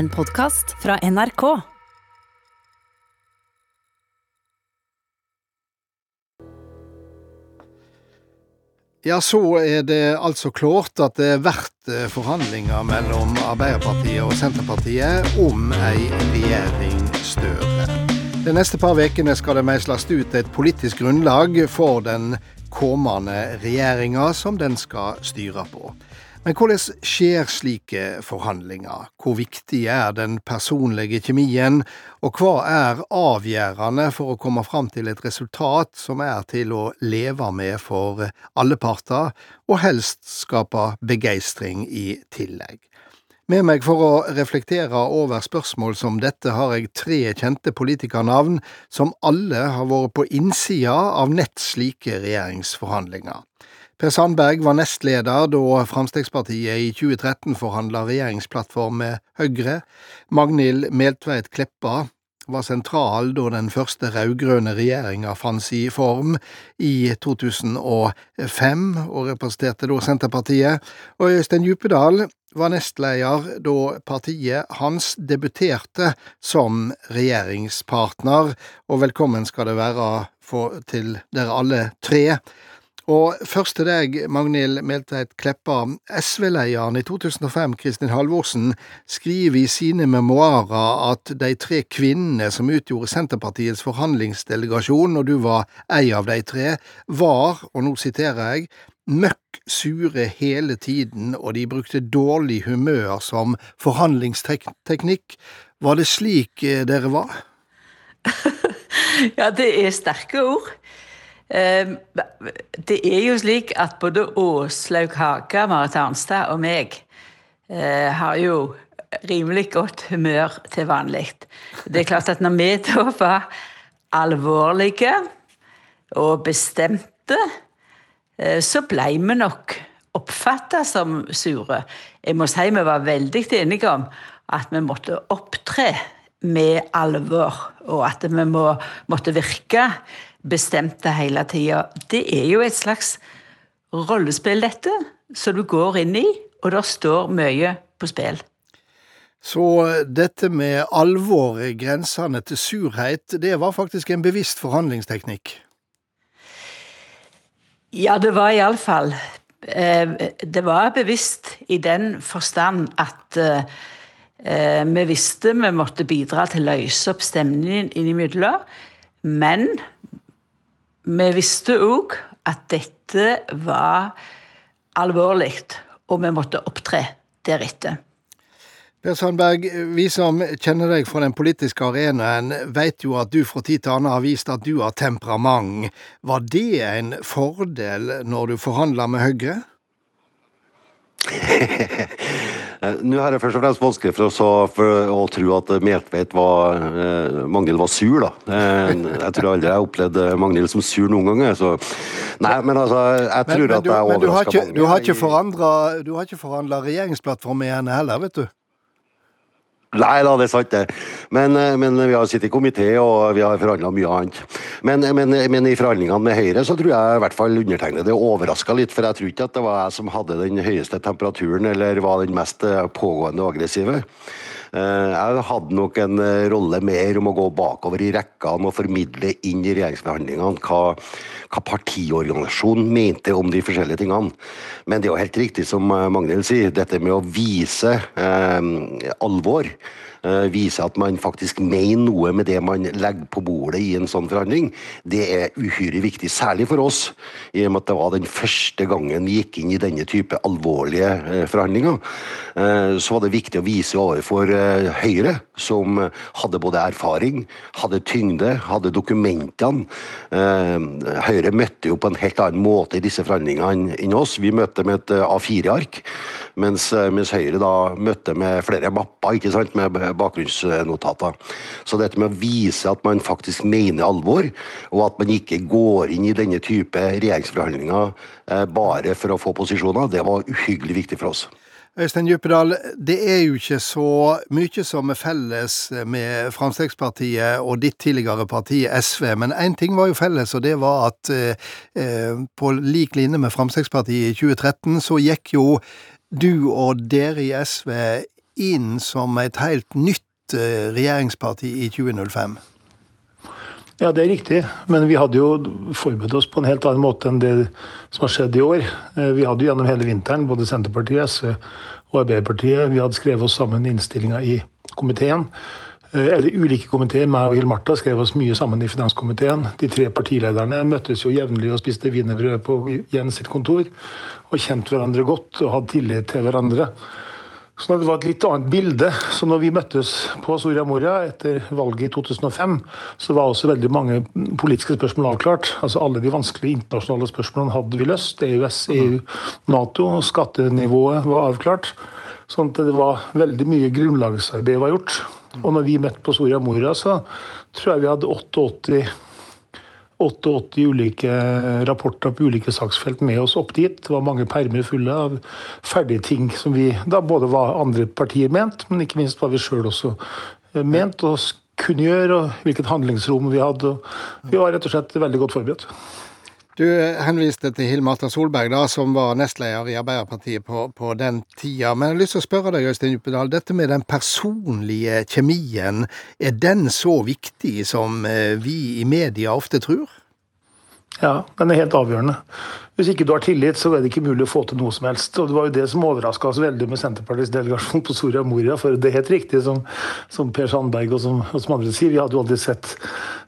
En podkast fra NRK. Ja, så er det altså klart at det blir forhandlinger mellom Arbeiderpartiet og Senterpartiet om ei regjering Støre. De neste par ukene skal det meisles ut et politisk grunnlag for den kommende regjeringa som den skal styre på. Men hvordan skjer slike forhandlinger? Hvor viktig er den personlige kjemien, og hva er avgjørende for å komme fram til et resultat som er til å leve med for alle parter, og helst skape begeistring i tillegg? Med meg for å reflektere over spørsmål som dette har jeg tre kjente politikernavn som alle har vært på innsida av nett slike regjeringsforhandlinger. Per Sandberg var nestleder da Fremskrittspartiet i 2013 forhandla regjeringsplattform med Høyre. Magnhild Meltveit Kleppa var sentral da den første rød-grønne regjeringa fant i form i 2005, og representerte da Senterpartiet. Og Øystein Djupedal var nestleder da partiet hans debuterte som regjeringspartner, og velkommen skal det være for, til dere alle tre. Og først til deg, Magnhild Meltveit Kleppa. SV-lederen i 2005, Kristin Halvorsen, skriver i sine memoarer at de tre kvinnene som utgjorde Senterpartiets forhandlingsdelegasjon, og du var ei av de tre, var, og nå siterer jeg, møkk sure hele tiden, og de brukte dårlig humør som forhandlingsteknikk. Var det slik eh, dere var? ja, det er sterke ord. Ehm, det er jo slik at både Åslaug Haga, Marit Arnstad og meg eh, har jo rimelig godt humør til vanlig. Det er klart at når vi da var alvorlige og bestemte, eh, så ble vi nok oppfatta som sure. Jeg må si vi var veldig enige om at vi måtte opptre med alvor, og at vi må, måtte virke bestemte hele tida. Det er jo et slags rollespill, dette, som du går inn i, og det står mye på spill. Så dette med alvor, grensene til surhet, det var faktisk en bevisst forhandlingsteknikk? Ja, det var iallfall eh, Det var bevisst i den forstand at eh, vi visste vi måtte bidra til å løse opp stemningen innimellom. Men vi visste òg at dette var alvorlig, og vi måtte opptre deretter. Per Sandberg, vi som kjenner deg fra den politiske arenaen, vet jo at du fra tid til annen har vist at du har temperament. Var det en fordel når du forhandla med Høyre? Eh, nå har jeg først og fremst vanskelig for, å, for å tro at Meltveit var eh, Magnhild var sur, da. Eh, jeg tror aldri jeg har opplevd Magnhild som sur noen ganger. Så nei, men altså, jeg tror men, men at jeg overraska mange. Du har ikke Regjeringsplattformen ikke forandra regjeringsplattform med henne heller, vet du? Nei da, det er sant, det. Men, eh, men vi har sittet i komité og vi har forhandla mye annet. Men, men, men, i forhandlingene med Høyre så tror jeg i hvert fall undertegnede overraska litt. For jeg tror ikke at det var jeg som hadde den høyeste temperaturen eller var den mest eh, pågående og aggressive. Eh, jeg hadde nok en rolle mer om å gå bakover i rekkene og formidle inn i regjeringsforhandlingene hva, hva partiorganisasjonen mente om de forskjellige tingene. Men det er jo helt riktig som Magnhild sier, dette med å vise eh, alvor Eh, viser at man faktisk mener noe med det man legger på bordet i en sånn forhandling, det er uhyre viktig. Særlig for oss, i og med at det var den første gangen vi gikk inn i denne type alvorlige eh, forhandlinger. Eh, så var det viktig å vise overfor Høyre, som hadde både erfaring, hadde tyngde, hadde dokumentene. Høyre møtte jo på en helt annen måte i disse forhandlingene enn oss. Vi møtte med et A4-ark. Mens, mens, Høyre da møtte med flere mapper ikke sant, med bakgrunnsnotater. Så dette med å vise at man faktisk mener alvor, og at man ikke går inn i denne type regjeringsforhandlinger eh, bare for å få posisjoner, det var uhyggelig viktig for oss. Øystein Djupedal, det er jo ikke så mye som er felles med Fremskrittspartiet og ditt tidligere parti SV, men én ting var jo felles, og det var at eh, på lik linje med Fremskrittspartiet i 2013, så gikk jo du og dere i SV inn som et helt nytt eh, regjeringsparti i 2005? Ja, det er riktig. Men vi hadde jo forberedt oss på en helt annen måte enn det som har skjedd i år. Eh, vi hadde jo gjennom hele vinteren, både Senterpartiet, SV og Arbeiderpartiet, vi hadde skrevet oss sammen innstillinga i komiteen. Eh, eller ulike komiteer. Meg og Hill Martha skrev oss mye sammen i finanskomiteen. De tre partilederne møttes jo jevnlig og spiste wienerbrød på Jens sitt kontor. Og kjente hverandre godt og hadde tillit til hverandre. Så det var et litt annet bilde. Så når vi møttes på Soria Moria etter valget i 2005, så var også veldig mange politiske spørsmål avklart. Altså Alle de vanskelige internasjonale spørsmålene hadde vi løst. EØS, EU, Nato. Skattenivået var avklart. Sånn at det var veldig mye grunnlagsarbeid var gjort. Og når vi møtte på Soria Moria, så tror jeg vi hadde 88 88 ulike rapporter på ulike saksfelt med oss opp dit. Det var mange permer fulle av ferdige ting som vi da både var andre partier ment, men ikke minst hva vi sjøl også eh, ment og kunne gjøre, og hvilket handlingsrom vi hadde. Vi var rett og slett veldig godt forberedt. Du henviste til Hill Marta Solberg, da, som var nestleder i Arbeiderpartiet på, på, den tida. Men jeg har lyst til å spørre deg, Øystein Djupedal. Dette med den personlige kjemien, er den så viktig som eh, vi i media ofte tror? Ja, den er helt avgjørende. Hvis ikke du har tillit, så er det ikke mulig å få til noe som helst. Og Det var jo det som overraska oss veldig med Senterpartiets delegasjon på Soria Moria. For det er helt riktig som, som Per Sandberg og som, og som, andre sier, vi hadde jo aldri sett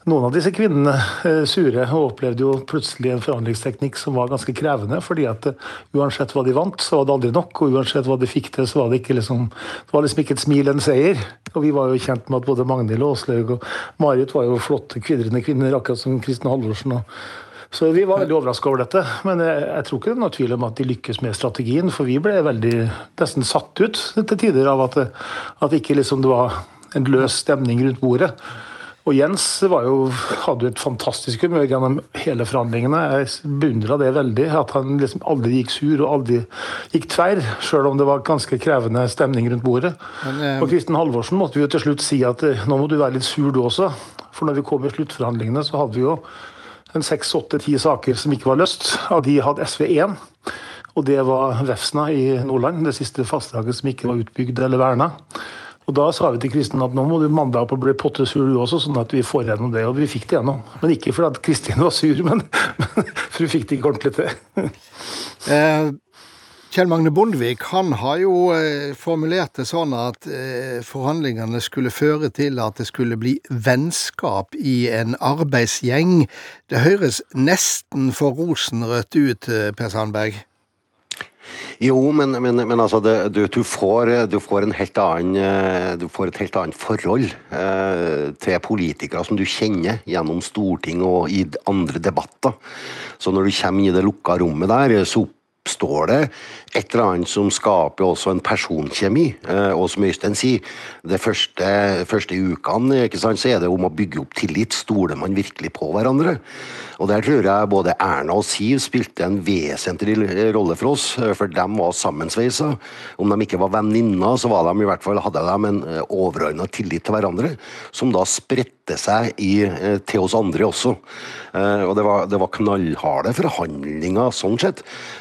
noen av disse kvinnene eh, sure. Og opplevde jo plutselig en forhandlingsteknikk som var ganske krevende. fordi at uh, uansett hva de vant, så var det aldri nok. Og uansett hva de fikk til, så var det ikke liksom, det var liksom ikke et smil en seier. Og vi var jo kjent med at både Magnhild Aaslaug og Marit var jo flotte, kvidrende kvinner, akkurat som Kristin Halvorsen. og så vi var veldig overraska over dette. Men jeg, jeg, tror ikke det er noe tvil om at de lykkes med strategien. For vi ble veldig nesten satt ut til tider av at, at ikke liksom det var en løs stemning rundt bordet. Og Jens jo, hadde jo et fantastisk humør gjennom hele forhandlingene. Jeg beundra det veldig. At han liksom aldri gikk sur og aldri gikk tverr, sjøl om det var ganske krevende stemning rundt bordet. Men, eh, og Kristin Halvorsen måtte vi jo til slutt si at eh, nå må du være litt sur du også. For når vi kom i sluttforhandlingene, så hadde vi jo seks, åtte, ti saker som ikke var løst. Av de hadde SV én. Og det var Vefsna i Nordland, det siste fastlaget som ikke var utbygd eller verna. Og Da sa vi til Kristin at nå må du mandag opp og bli pottesur du også, sånn at vi får gjennom det. Og vi fikk det gjennom. Men ikke fordi Kristin var sur, men, men for hun fikk det ikke ordentlig til. Kjell Magne Bondevik han har jo eh, formulert det sånn at eh, forhandlingene skulle føre til at det skulle bli vennskap i en arbeidsgjeng. Det høres nesten for rosenrødt ut, eh, Per Sandberg? Jo, men, men, men altså, det, du, du, får, du, får, annen Du får et helt annet forhold eh, til politikere som du kjenner gjennom storting og i andre debatter. Så når du kommer i det lukka rommet der, så oppstår det et eller annet som skaper også en personkjemi. Eh, og som Øystein sier, de første, første ukene så er det om å bygge opp tillit. Stoler man virkelig på hverandre? Og Der tror jeg både Erna og Siv spilte en vesentlig rolle for oss, eh, for de var sammensveisa. Om de ikke var venninner, så var de i hvert fall, hadde de en eh, overordna tillit til hverandre, som da spredte seg i, til oss andre også. Og det var, det var knallharde forhandlinger sånn sett.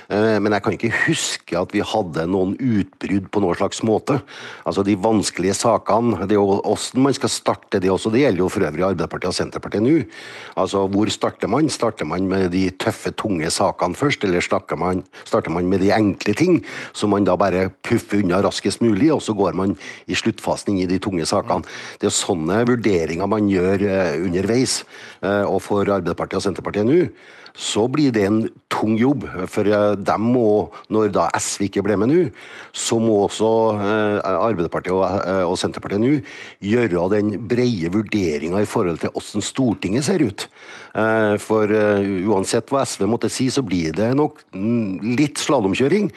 Men jeg kan ikke huske at vi hadde noen utbrudd på noen slags måte. Altså De vanskelige sakene, det er jo hvordan man skal starte det også. Det gjelder jo for øvrig Arbeiderpartiet og Senterpartiet nå. Altså Hvor starter man? Starter man med de tøffe, tunge sakene først, eller man, starter man med de enkle ting, som man da bare puffer unna raskest mulig, og så går man i sluttfasen i de tunge sakene. Det er sånne vurderinger man gjør uh, underveis. Uh, og for Arbeiderpartiet og Senterpartiet nå så blir det en tung jobb. For de dem må, når da SV ikke ble med nå, så må også eh, Arbeiderpartiet eh, og Senterpartiet nå gjøre den brede vurderinga i forhold til hvordan Stortinget ser ut. For uansett hva SV måtte si, så blir det nok litt slalåmkjøring.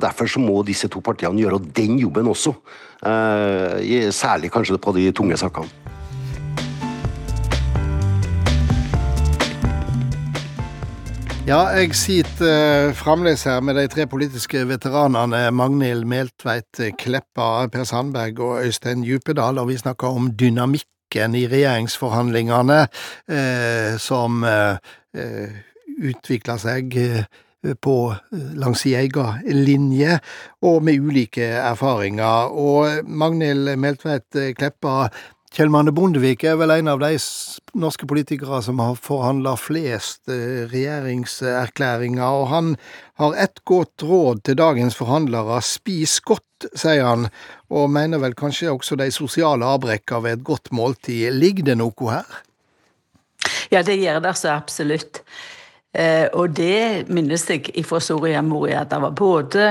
Derfor så må disse to partiene gjøre den jobben også. Særlig kanskje på de tunge sakene. Ja, jeg sitter uh, fremdeles her med de tre politiske veteranene Magnhild Meltveit Kleppa, Per Sandberg og Øystein Djupedal, og vi snakker om dynamikken i regjeringsforhandlingene eh, som eh, utvikler seg på langs i egen linje, og med ulike erfaringer. Og Magnhild Meltveit Kleppa, Kjell Manne Bondevik er vel en av de norske politikere som har forhandla flest eh, regjeringserklæringer, og han har ett godt råd til dagens forhandlere. Spis godt, sier han, og mener vel kanskje også de sosiale avbrekka ved et godt måltid. Ligger det noe her? Ja, det gjør det så absolutt. Eh, og det minnes jeg fra Soria Moria. Det var både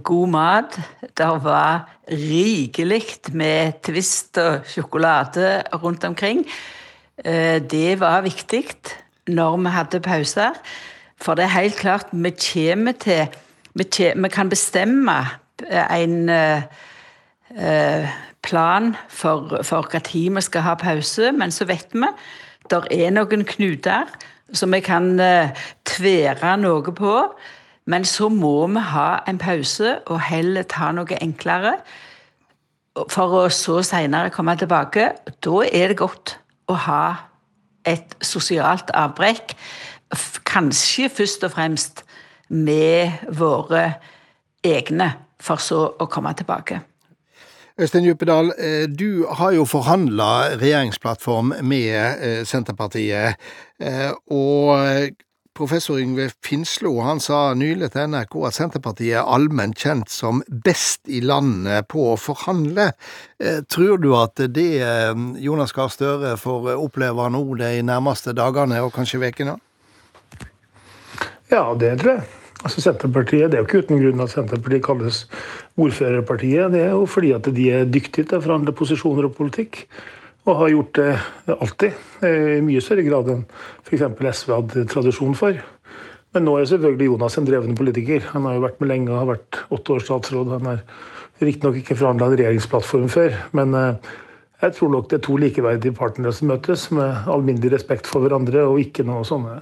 god mat. Det var rikelig med Twist og sjokolade rundt omkring. Eh, det var viktig når vi hadde pauser. For det er helt klart, vi kommer til Vi, vi kan bestemme en uh, plan for, for hva tid vi skal ha pause, men så vet vi det er noen knuter som vi kan tvere noe på. Men så må vi ha en pause og heller ta noe enklere. For å så seinere komme tilbake. Da er det godt å ha et sosialt avbrekk. Kanskje først og fremst med våre egne, for så å komme tilbake. Øystein Djupedal, eh, du har jo forhandla regjeringsplattform med eh, Senterpartiet. Eh, og Professor Yngve Finslo han sa nylig til NRK at Senterpartiet er allment kjent som best i landet på å forhandle. Eh, tror du at det eh, Jonas Gahr Støre får oppleve nå de nærmeste dagene og kanskje ukene? Ja, det tror jeg. Altså Senterpartiet, Det er jo ikke uten grunn at Senterpartiet kalles ordførerpartiet. Det er jo fordi at de er dyktige til å forhandle posisjoner og politikk. Og har gjort det alltid. I mye større grad enn f.eks. SV hadde tradisjon for. Men nå er selvfølgelig Jonas en drevende politiker. Han har jo vært med lenge og har vært åtte år statsråd. Han har riktignok ikke forhandla en regjeringsplattform før, men eh, jeg tror nok det er to likeverdige partnere som møtes, med alminnelig respekt for hverandre og ikke noe sånne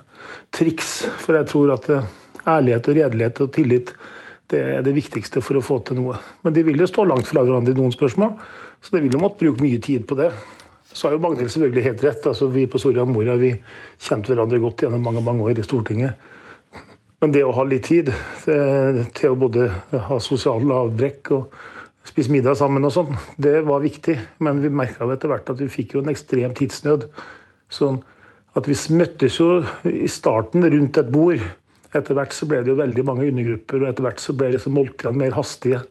triks. For jeg tror at eh, ærlighet og redelighet og tillit det er det viktigste for å få til noe. Men de vil jo stå langt fra hverandre i noen spørsmål, så de vil jo måtte bruke mye tid på det. Så har jo Magnhild selvfølgelig helt rett. altså Vi på Soria Moria vi kjente hverandre godt gjennom mange mange år i Stortinget. Men det å ha litt tid til å både ha sosial avbrekk og spise middag sammen og sånn, det var viktig. Men vi merka etter hvert at vi fikk jo en ekstrem tidsnød. Sånn at vi møttes jo i starten rundt et bord. Etter hvert så ble det jo veldig mange undergrupper, og etter hvert så ble liksom måltidene mer hastige.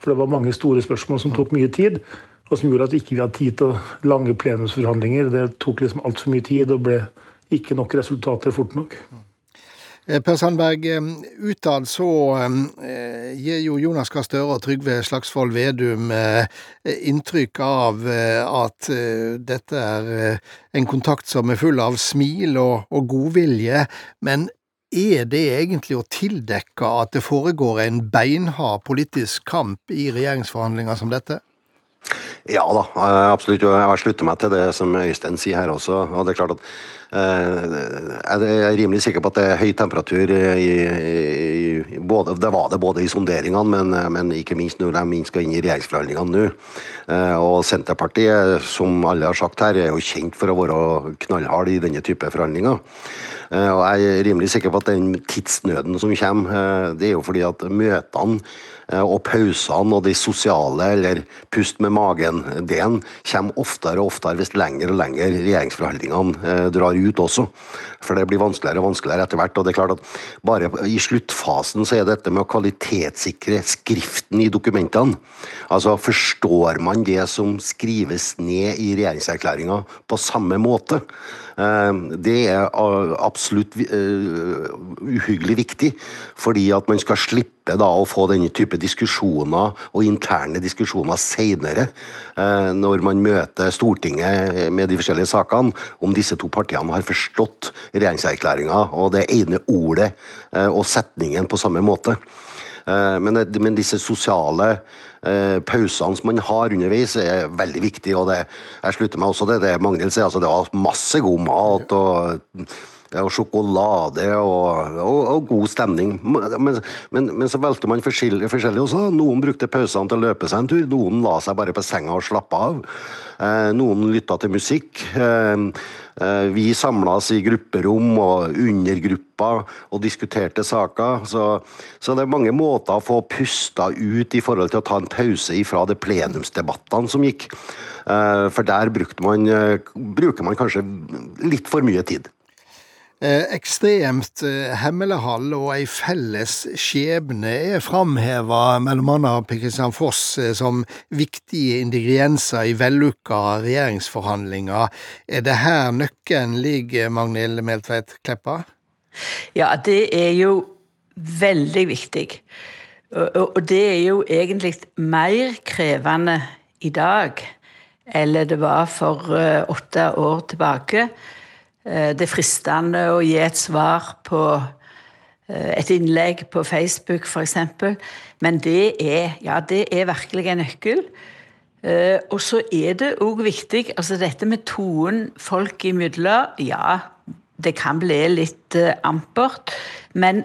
For det var mange store spørsmål som tok mye tid og som gjorde at vi ikke hadde tid til lange plenumsforhandlinger. Det tok liksom altfor mye tid og ble ikke nok resultater fort nok. Eh, per Sandberg, eh, utad så eh, gir jo Jonas Gahr Støre og Trygve Slagsvold Vedum inntrykk av at dette er en kontakt som er full av smil og, og godvilje. Men er det egentlig å tildekke at det foregår en beinhard politisk kamp i regjeringsforhandlinger som dette? Ja da, eh, absolutt. Jeg slutter meg til det som Øystein sier her også. og det er klart at eh, Jeg er rimelig sikker på at det er høy temperatur i, i både, Det var det både i sonderingene, men, men, ikke minst når de skal inn i regjeringsforhandlingene nå. Eh, og Senterpartiet, som alle har sagt her, er jo kjent for å være knallhard i denne type forhandlinger. Og jeg er rimelig sikker på at den tidsnøden som kommer, det er jo fordi at møtene Eh, og pausene og de sosiale, eller pust med magen-delen, kommer oftere og oftere hvis lenger og lenger regjeringsforhandlingene eh, drar ut også. For det blir vanskeligere og vanskeligere etter hvert. og det er klart at Bare i sluttfasen så er dette med å kvalitetssikre skriften i dokumentene. Altså Forstår man det som skrives ned i regjeringserklæringa på samme måte? Eh, det er absolutt uhyggelig viktig, fordi at man skal slippe da å få denne type diskusjoner og interne diskusjoner senere, eh, når man møter Stortinget med de forskjellige sakene, om disse to partiene har forstått regjeringserklæringa og det ene ordet eh, og setningen på samme måte. Eh, men, men disse sosiale pausene som man har underveis, er veldig viktig. og det, Jeg slutter meg også til det Magnhild sier. altså Det var masse god mat. og og sjokolade og, og, og, god stemning. Men, men, men så valgte man forskjellig, forskjellig, også. Noen brukte pausene til å løpe seg en tur, noen la seg bare på senga og slappe av. Eh, noen lytta til musikk. Eh, eh, vi samla oss i grupperom og undergrupper og diskuterte saker. Så, så, det er mange måter å få pusta ut i forhold til å ta en pause ifra de plenumsdebattene som gikk. For der man, bruker man kanskje litt for mye tid. Eh, ekstremt eh, hemmelighold og ei felles skjebne er framheva mellom annet Per Kristian Foss eh, som viktige ingredienser i vellukka regjeringsforhandlinger. Er det her nøkkelen ligger, Magnhild Meltveit Kleppa? Ja, det er jo veldig viktig. Og det er jo egentlig mer krevende i dag enn det var for åtte år tilbake. Eh, det er fristende å gi et svar på eh, et innlegg på Facebook f.eks. Men det er, ja, det er virkelig en nøkkel. Eh, og så er det òg viktig altså Dette med tonen folk imellom, ja, det kan bli litt ampert. Men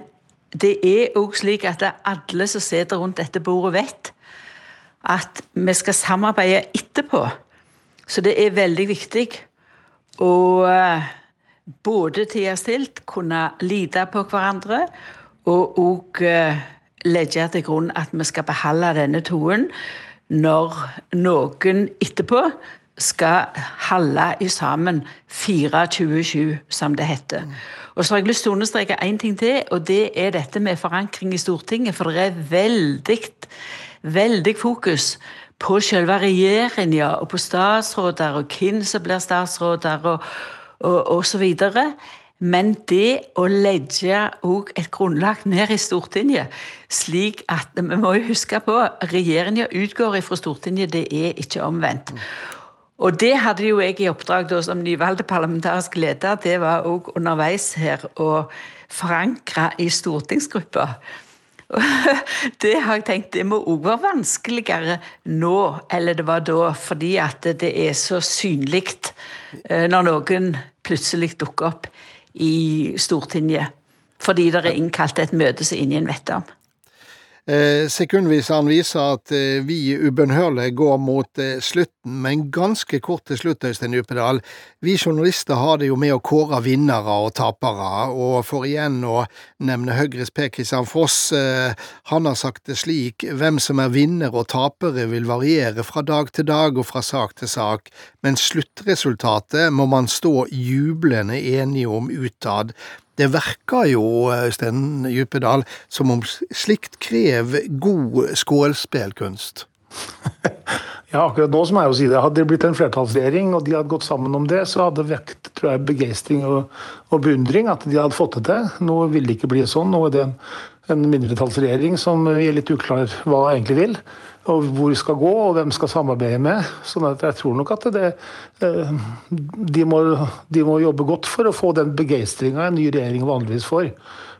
det er òg slik at alle som sitter rundt dette bordet, vet at vi skal samarbeide etterpå. Så det er veldig viktig. Og både tida stilt, kunne lite på hverandre, og òg eh, legge til grunn at vi skal beholde denne tonen når noen etterpå skal holde i sammen 24-7, som det heter. Og så har jeg lyst til å understreke én ting til, og det er dette med forankring i Stortinget. For det er veldig, veldig fokus på selve regjeringa og på statsråder og hvem som blir statsråder. og og osv. Men det å legge òg et grunnlag ned i Stortinget, slik at Vi må jo huske på regjeringa utgår fra Stortinget, det er ikke omvendt. Og det hadde jo jeg i oppdrag da som nyvalgt parlamentarisk leder. Det var òg underveis her å forankre i stortingsgruppa. Det har jeg tenkt det må òg være vanskeligere nå eller det var da, fordi at det er så synlig eh, når noen plutselig dukker opp i Stortinget fordi det er innkalt et møte som ingen vet om. Eh, sekundviseren viser at eh, vi ubønnhørlig går mot eh, slutten, men ganske kort til slutt, Øystein Djupedal. Vi journalister har det jo med å kåre vinnere og tapere, og for igjen å nevne Høyres Per Kristian Foss, han har sagt det slik, hvem som er vinner og tapere vil variere fra dag til dag og fra sak til sak, men sluttresultatet må man stå jublende enige om utad. Det verker jo, Øystein Djupedal, som om slikt krever god skålspelkunst. ja, akkurat nå som jeg jo si det. Hadde det blitt en flertallsregjering og de hadde gått sammen om det, så hadde det vekt tror jeg, begeistring og, og, beundring at de hadde fått det til. Nå vil det ikke bli sånn. Nå er det en, en mindretallsregjering som er litt uklar hva egentlig vil og hvor de skal gå, og hvem skal samarbeide med. sånn at jeg tror nok at det, eh, de, må, de må jobbe godt for å få den begeistringa en ny regjering vanligvis får.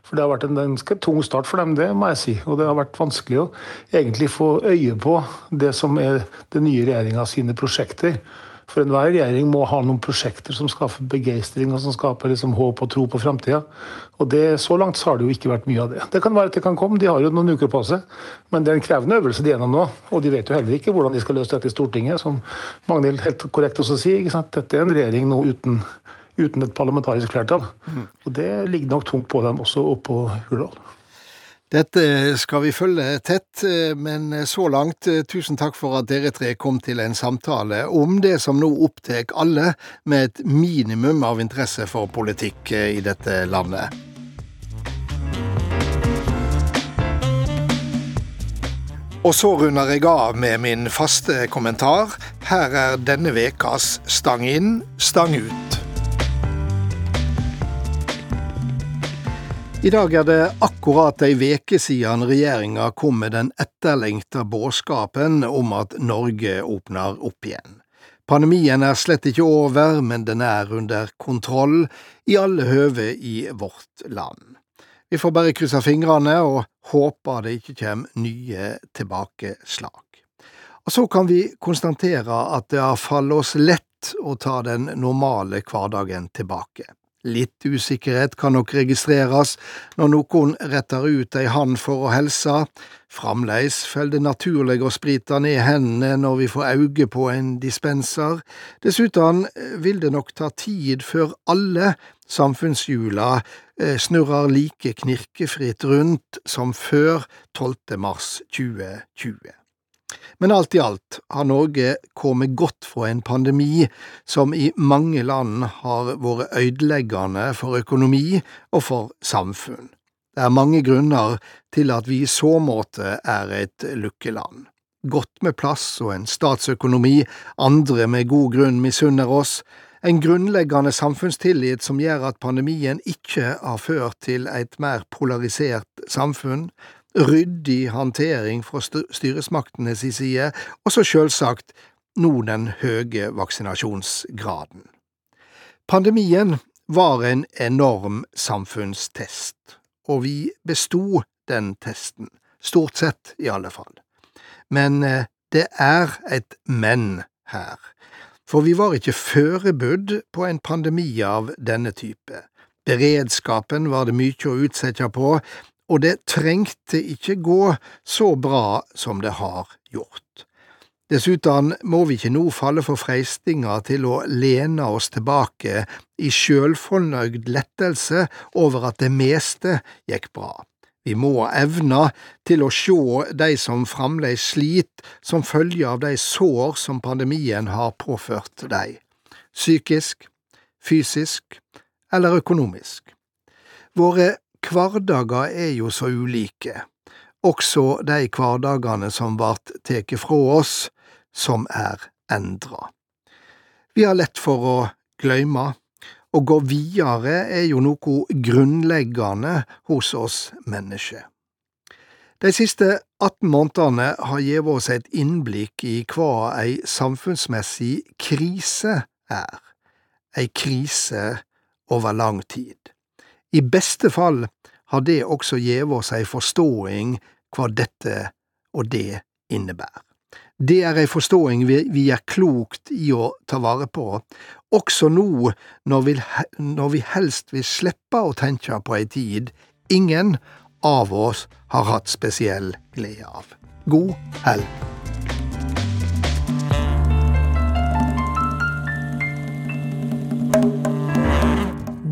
For det har vært en ganske tung start for dem, det må jeg si. Og det har vært vanskelig å egentlig få øye på det som er den nye regjeringa sine prosjekter. For enhver regjering må ha noen prosjekter som skaper begeistring og som skaper liksom håp og tro på framtida. Og det, så langt så har det jo ikke vært mye av det. Det kan være at det kan komme, de har jo noen uker på seg. Men det er en krevende øvelse de gjennom nå. Og de vet jo heller ikke hvordan de skal løse dette i Stortinget, som Magnhild helt korrekt også sier. Dette er en regjering nå uten, uten et parlamentarisk flertall. Mm. Og det ligger nok tungt på dem også oppå Hurdal. Dette skal vi følge tett, men så langt, tusen takk for at dere tre kom til en samtale om det som nå opptar alle med et minimum av interesse for politikk i dette landet. Og så runder jeg av med min faste kommentar. Her er denne vekas Stang inn, stang ut. I dag er det akkurat ei veke siden regjeringa kom med den etterlengta budskapen om at Norge åpner opp igjen. Pandemien er slett ikke over, men den er under kontroll i alle høve i vårt land. Vi får bare krysse fingrene og håpe det ikke kommer nye tilbakeslag. Og så kan vi konstatere at det har fallet oss lett å ta den normale hverdagen tilbake. Litt usikkerhet kan nok registreres når noen retter ut ei hand for å helse. Framleis følger det naturlig å sprite ned hendene når vi får øye på en dispenser. Dessuten vil det nok ta tid før alle samfunnshjula eh, snurrer like knirkefritt rundt som før 12. mars 2020. Men alt i alt har Norge kommet godt fra en pandemi som i mange land har vært ødeleggende for økonomi og for samfunn. Det er mange grunner til at vi i så måte er et lykkeland. Godt med plass og en statsøkonomi andre med god grunn misunner oss, en grunnleggende samfunnstillit som gjør at pandemien ikke har ført til et mer polarisert samfunn, ryddig håndtering fra styresmaktene si side, og så selvsagt nå den høye vaksinasjonsgraden. Pandemien var en enorm samfunnstest, og vi besto den testen, stort sett i alle fall. Men eh, det er et men her, for vi var ikke forberedt på en pandemi av denne type. Beredskapen var det mye å utsette på, og det trengte ikke gå så bra som det har gjort. Dessuten må vi ikke nå falle for freistinga til å lene oss tilbake i sjølfornøyd lettelse over at det meste gikk bra. Vi må evne til å sjå de som fremdeles sliter som følge av de sår som pandemien har påført dem, psykisk, fysisk eller økonomisk. Våre hverdager er jo så ulike, også de hverdagene som vart teke fra oss, som er endra. Vi har lett for å gløyme, å gå videre er jo noe grunnleggende hos oss mennesker. De siste 18 månedene har gitt oss et innblikk i hva ei samfunnsmessig krise er, ei krise over lang tid. I beste fall har det også gjeve oss ei forståing hva dette og det innebærer. Det er ei forståing vi, vi er klokt i å ta vare på, også nå når vi, når vi helst vil slippe å tenke på ei tid ingen av oss har hatt spesiell glede av. God helg.